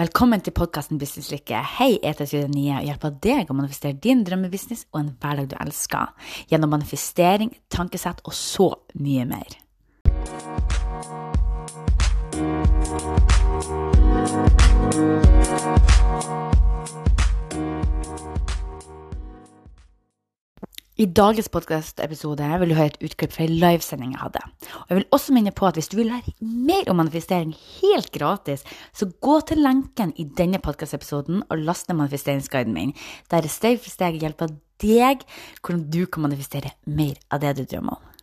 Velkommen til podkasten Businesslykke. Hei, jeg heter Syden Nye og hjelper deg å manifestere din drømmebusiness og en hverdag du elsker, gjennom manifestering, tankesett og så mye mer. I dagens podkastepisode vil du høre et utklipp fra en livesending jeg hadde. Og jeg vil også minne på at hvis du vil lære mer om manifestering helt gratis, så gå til lenken i denne podkastepisoden og last ned manifesteringsguiden min, der jeg steg for steg hjelper deg hvordan du kan manifestere mer av det du drømmer om.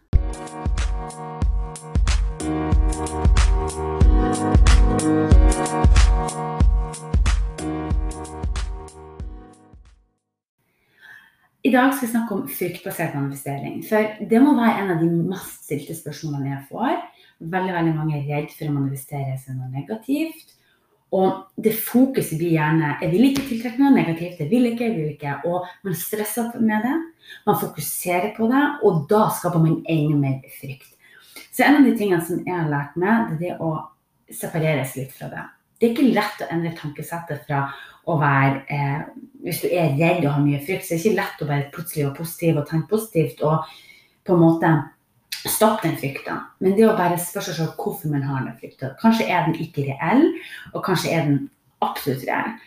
I dag skal vi snakke om fryktbasert manifestering. For det må være en av de mest stilte spørsmålene jeg får. Veldig veldig mange er redd for å manifestere seg noe negativt. Og det fokuset blir gjerne Jeg vil ikke tiltrekke noe negativt. Jeg vil ikke, jeg vil ikke. Og man stresser med det. Man fokuserer på det, og da skaper man enda mer frykt. Så en av de tingene som jeg har lært meg, det er det å separeres litt fra det. Det er ikke lett å endre tankesettet fra å være eh, Hvis du er redd og har mye frykt, så er det ikke lett å være plutselig være positiv og tenke positivt og på en måte stoppe den frykta. Men det å bare spørre seg selv hvorfor man har den frykta. Kanskje er den ikke reell, og kanskje er den absolutt reell.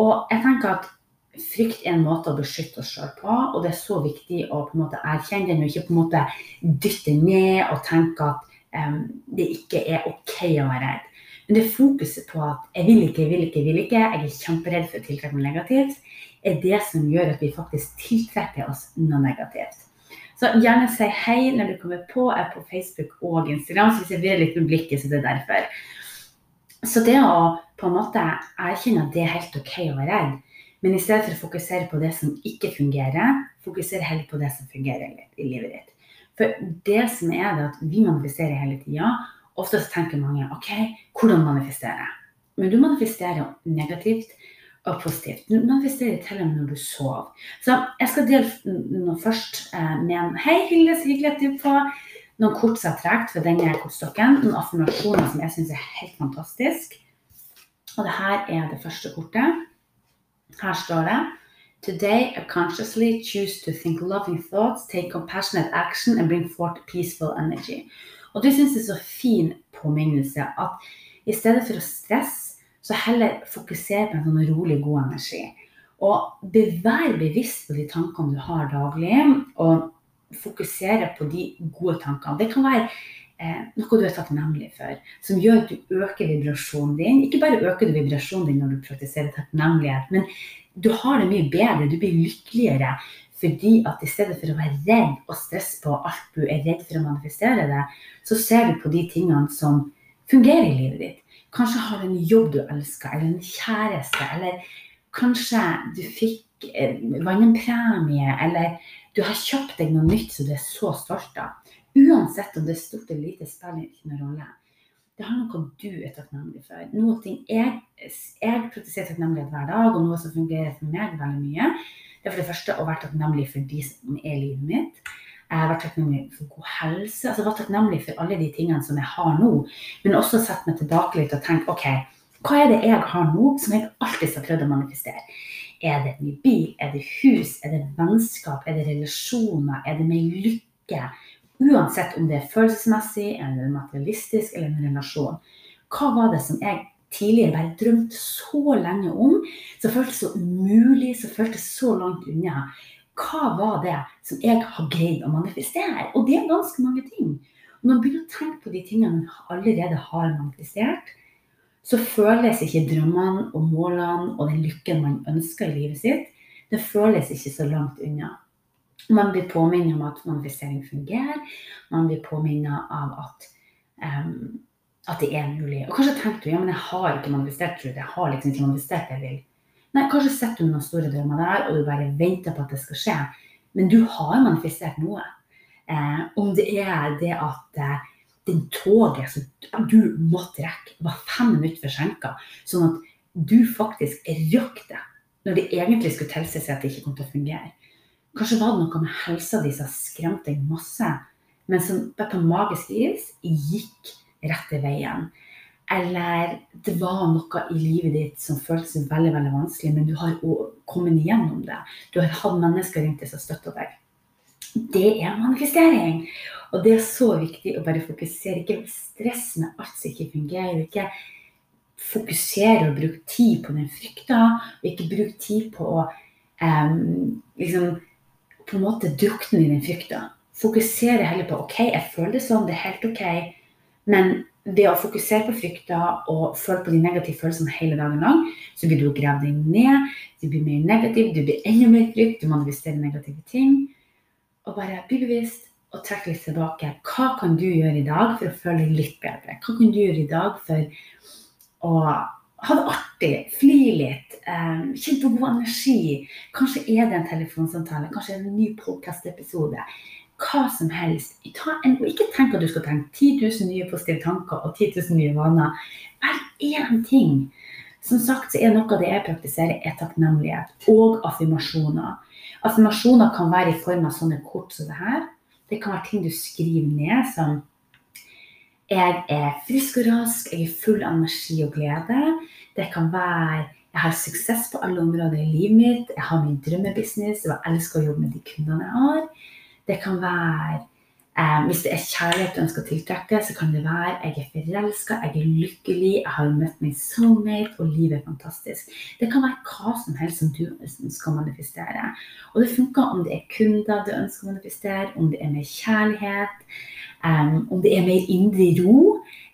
Og jeg tenker at frykt er en måte å beskytte oss sjøl på, og det er så viktig å på en måte erkjenne den, og ikke på en måte dytte ned og tenke at um, det ikke er OK å være redd. Men det fokuset på at jeg vil ikke, jeg vil ikke, jeg vil ikke, jeg er kjemperedd for å tiltrekke meg negativt, er det som gjør at vi faktisk tiltrekker oss noe negativt. Så gjerne si hei når du kommer på. Jeg er på Facebook og Instagram, så hvis jeg blir litt med blikket, så det er derfor. Så det å på en måte erkjenne at det er helt OK å være redd, men i stedet for å fokusere på det som ikke fungerer, fokusere heller på det som fungerer i livet ditt. For det som er det at vi manifesterer hele tida, Ofte så tenker mange OK, hvordan manifestere? Men du manifesterer negativt og positivt. Du manifesterer til og med når du sover. Så jeg skal dele noe først eh, med en Hei, Hilde, så hyggelig at du er på. Noen kort som har trukket for denne kortstokken. Noen affirmasjoner som jeg syns er helt fantastisk. Og det her er det første kortet. Her står det Today I consciously choose to think loving thoughts, take compassionate action and bring forth peaceful energy. Og det syns jeg er så fin påminnelse at i stedet for å stresse, så heller fokusere på en sånn rolig, god energi. Og vær bevisst på de tankene du har daglig, og fokusere på de gode tankene. Det kan være eh, noe du er takknemlig for, som gjør at du øker vibrasjonen din. Ikke bare øker du vibrasjonen din når du praktiserer takknemlighet, men du har det mye bedre, du blir lykkeligere. Fordi at i stedet for å være redd og stresse på alt du er redd for å manifestere det, så ser du på de tingene som fungerer i livet ditt. Kanskje har du en jobb du elsker, eller en kjæreste, eller kanskje du fikk eh, vant en premie, eller du har kjøpt deg noe nytt som du er så stolt av. Uansett om det er stort eller lite, spiller ikke noen rolle. Det handler om hva du er takknemlig for. Noe ting jeg, jeg praktiserer takknemlighet hver dag, og noe som fungerer for meg veldig mye, det er for det første å være takknemlig for de som er livet mitt. Jeg har vært takknemlig for god helse. altså vært takknemlig for alle de tingene som jeg har nå. Men også sett meg tilbake litt og tenkt OK, hva er det jeg har nå som jeg alltid har prøvd å manifestere? Er det en ny bil? Er det hus? Er det vennskap? Er det relasjoner? Er det mer lykke? Uansett om det er følelsesmessig, eller materialistisk eller en relasjon. Hva var det som jeg tidligere bare drømt så lenge om, som føltes så umulig, som føltes så langt unna. Hva var det som jeg har greid å manifestere? Og det er ganske mange ting. Når man begynner å tenke på de tingene man allerede har manifestert, så føles ikke drømmene og målene og den lykken man ønsker i livet sitt, det føles ikke så langt unna. Man blir påminnet om at manifestering fungerer. Man blir påminnet av at um, at det er mulig. Og kanskje tenker du ja, men jeg har ikke manifestert, tror jeg. har liksom ikke manifestert det jeg vil. Nei, kanskje setter du noen store drømmer der, og du bare venter på at det skal skje. Men du har manifestert noe. Eh, om det er det at eh, den toget som du måtte rekke, var fem minutter forsinka, sånn at du faktisk rakk det når det egentlig skulle tilsi seg at det ikke kom til å fungere. Kanskje var det noe med helsa di som skremte deg masse, men som på magisk vis gikk rette veien. eller det var noe i livet ditt som føltes veldig veldig vanskelig, men du har kommet igjennom det. Du har hatt mennesker rundt deg som støtter deg. Det er manifestering. Og det er så viktig å bare fokusere. Ikke stress med alt som ikke fungerer. Ikke fokusere og bruke tid på den frykta, og ikke bruke tid på å um, liksom på en måte drukne i den frykta. Fokusere heller på OK, jeg føler det sånn, det er helt OK. Men ved å fokusere på frykta og føle på de negative følelsene hele dagen lang, så blir du gravd deg ned, du blir mer negativ, du blir enda mer frykt, du manifesterer negative ting. Og bare bli bevisst og trekk litt tilbake. Hva kan du gjøre i dag for å føle deg litt bedre? Hva kan du gjøre i dag for å ha det artig, fly litt, um, kjenne på god energi? Kanskje er det en telefonsamtale, kanskje er det en ny podcast-episode hva som helst. En, ikke tenk at du skal tenke 10 000 nye positive tanker og 10 000 nye vaner. Velg én ting. Som sagt så er noe av det jeg praktiserer, er takknemlighet og affirmasjoner. Affirmasjoner kan være i form av sånne kort som det her. Det kan være ting du skriver ned som Jeg er frisk og rask, jeg er full av energi og glede. Det kan være jeg har suksess på alle områder i livet mitt. Jeg har min drømmebusiness. Jeg elsker å jobbe med de kundene jeg har. Det kan være eh, Hvis det er kjærlighet du ønsker å tiltrekke, så kan det være jeg er forelska, jeg er lykkelig, jeg har møtt min soulmate, og livet er fantastisk. Det kan være hva som helst som du ønsker å manifestere. Og det funker om det er kunder du ønsker å manifestere, om det er mer kjærlighet, um, om det er mer indre ro.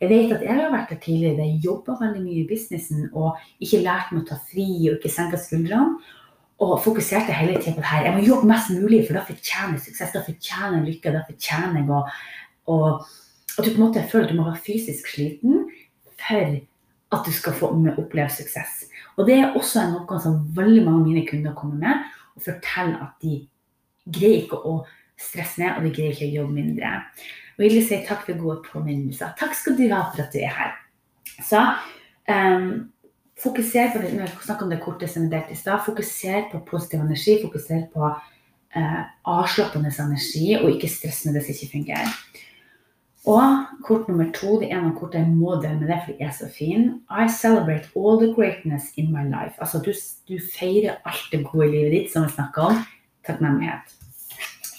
Jeg vet at jeg har vært der tidligere, jeg jobba veldig mye i businessen og ikke lært meg å ta fri og ikke senke skuldrene og fokuserte hele tida på det her. Jeg må jobbe mest mulig, for da fortjener jeg suksess, da fortjener jeg lykke, da fortjener jeg å og, At du på en måte føler at du må være fysisk sliten for at du skal få oppleve suksess. Og det er også noe som veldig mange av mine kunder kommer med og forteller at de greier ikke å stresse ned, og de greier ikke å jobbe mindre. Og jeg vil si takk for gode påminnelser. Takk skal du ha for at du er her. Så um, Fokuser på det, når jeg snakker om det kortet som er delt i stad, fokuser på positiv energi. Fokuser på eh, avslappende energi, og ikke stress med det som ikke fungerer. Og kort nummer to, det ene kortet kort jeg må dele med det, for det er så fin. I celebrate all the greatness in my life. Altså du, du feirer alt det gode i livet ditt, som vi snakker om. Takknemlighet.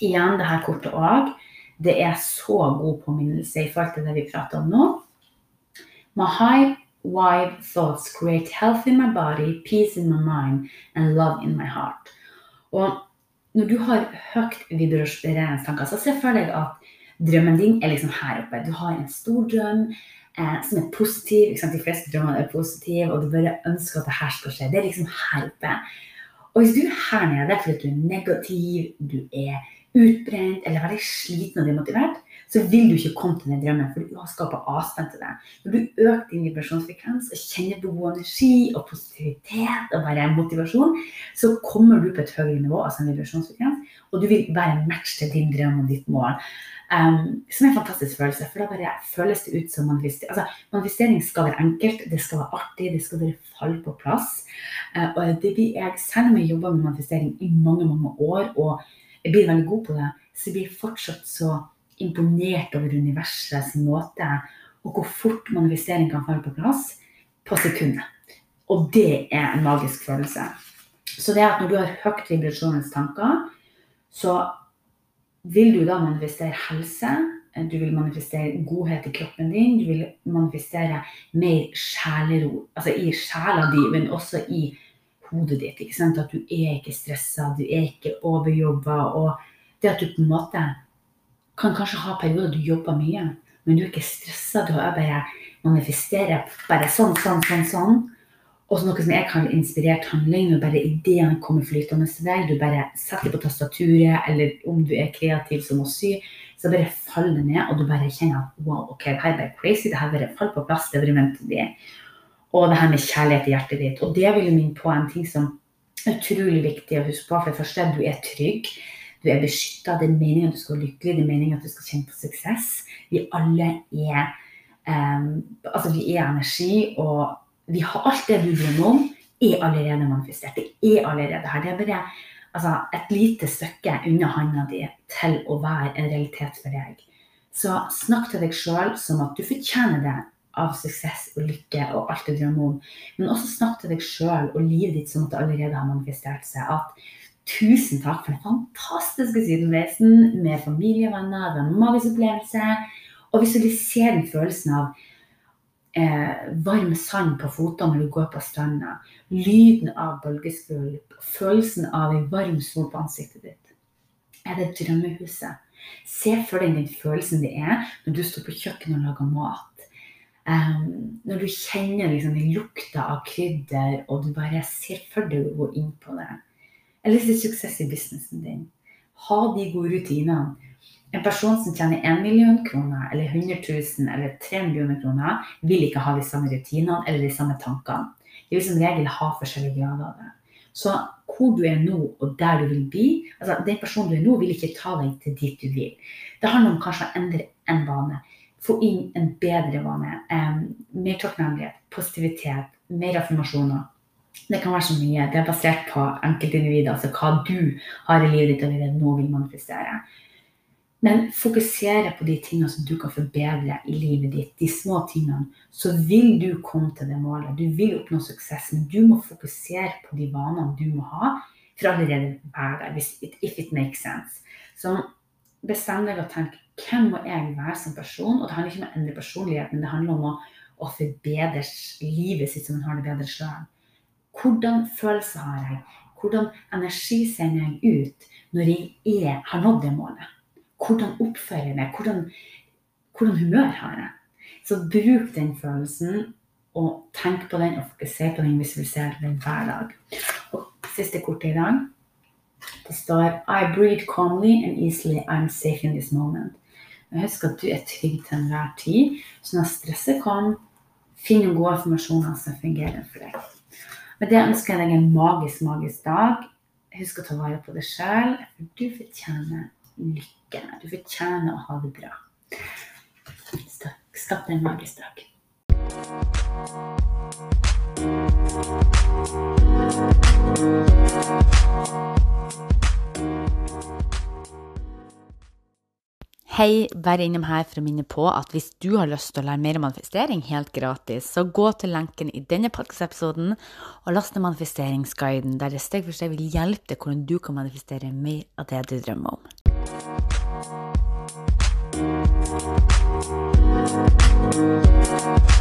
Igjen det her kortet òg. Det er så god påminnelse i forhold til det vi prater om nå. My high wide thoughts create health in my body, peace in my mind and love in my heart. Og når du har høyt vibrerende tanker, så se for deg at drømmen din er liksom her oppe. Du har en stor drøm eh, som er positiv. De fleste drømmer er positive, og du bare ønsker at det her skal skje. Det er liksom her oppe. Og hvis du er her nede fordi du er negativ, du er utbrent eller veldig sliten og demotivert, så vil du ikke komme til den drømmen, for du har skapa avstand til den. Når du øker din vibrasjonsfrekvens og kjenner på god energi og positivitet og bare motivasjon, så kommer du på et høyere nivå, altså en vibrasjonsfrekvens, og du vil være match til din drøm og ditt mål. Um, som er en fantastisk følelse, for da bare føles det ut som manifestering. Altså, manifestering skal være enkelt, det skal være artig, det skal bare falle på plass. Uh, og det blir jeg, selv om jeg jobber med manifestering i mange, mange år, og jeg blir veldig god på det, så blir jeg fortsatt så imponert over universets måte, og hvor fort manifestering kan falle på plass på sekundet. Og det er en magisk følelse. Så det er at når du har høyt vibrasjonens tanker, så vil du da manifestere helse. Du vil manifestere godhet i kroppen din. Du vil manifestere mer sjelero. Altså i sjela di, men også i hodet ditt. At du er ikke stressa, du er ikke overjobba. Og det at du på en måte kan kanskje ha perioder du jobber mye, men du er ikke stressa. Du har bare manifesterer bare sånn, sånn, sånn, sånn. Og så noe som jeg kaller inspirert handling, når bare ideene kommer flytende til deg. Du bare setter på tastaturet, eller om du er kreativ som å sy, så bare faller det ned, og du bare kjenner at wow, ok, det her er crazy, det her bare faller på plass, det er ment å bli. Og det her med kjærlighet i hjertet ditt. Og det vil minne på en ting som er utrolig viktig å huske på. For det første, du er trygg. Du er beskytta. Det er meningen at du skal være lykkelig, det er meningen at du skal kjenne på suksess. Vi alle er um, Altså, vi er energi, og vi har alt det du drømmer om, er allerede manifestert. Det er allerede her. Det er bare altså, et lite stykke unna handa di til å være en realitet for deg. Så snakk til deg sjøl som at du fortjener det. av suksess og lykke og alt du drømmer om. Men også snakk til deg sjøl og livet ditt som at det allerede har manifestert seg. At tusen takk for den fantastiske sydenreisen med familievenner, det en magisk opplevelse. Og visualiser den følelsen av eh, varm sand på fotene når du går på stranda. Lyden av bølgeskvulp. Følelsen av en varm sol på ansiktet ditt. Er det drømmehuset? Se for deg den følelsen det er når du står på kjøkkenet og lager mat. Um, når du kjenner liksom lukta av krydder, og du bare ser for deg å gå inn på det. Eller er suksess i businessen din. Ha de gode rutinene. En person som tjener 1 million kroner, eller 100 000 eller 3 millioner kroner, vil ikke ha de samme rutinene eller de samme tankene. De vil som regel ha forskjellige grader av det. Så hvor du er nå, og der du vil bli altså Den personen du er nå, vil ikke ta deg til dit du vil. Det handler om kanskje å endre en vane. Få inn en bedre vane. Mer takknemlighet, positivitet, mer affirmasjoner. Det kan være så mye. Det er basert på enkeltindivider, altså hva du har i livet ditt og det nå vil manifestere. Men fokusere på de tingene som du kan forbedre i livet ditt, de små tingene, så vil du komme til det målet. Du vil oppnå suksess, men du må fokusere på de vanene du må ha for allerede være der, if it makes sense. Så bestem deg og tenk hvem må jeg være som person? Og det handler ikke om å endre personlighet, men det handler om å, å forbedre livet sitt som man har det bedre sjøl. Hvordan følelser har jeg? Hvordan energi sender jeg ut når jeg er, har nådd det målet? hvordan oppfører jeg meg? Hvordan, hvordan humør har jeg? Så bruk den følelsen, og tenk på den og fokuser på den, visualiser den hver dag. Og siste kortet i dag. Det står I breathe calmly and easily. I'm safe in this moment. Husk at du er trygg til enhver tid. Så når stresset kommer, finn gode informasjoner som fungerer for deg. Med det ønsker jeg deg en magisk, magisk dag. Husk å ta vare på deg sjøl, du fortjener lykke. Du fortjener å ha det bra. Deg en magisk dag. Hei, bare innom her for å minne på at hvis du har lyst til å lære mer om manifestering helt gratis, så gå til lenken i denne podkast-episoden og last ned manifesteringsguiden, der det steg for steg vil hjelpe deg hvordan du kan manifestere mer av det du drømmer om. Thank.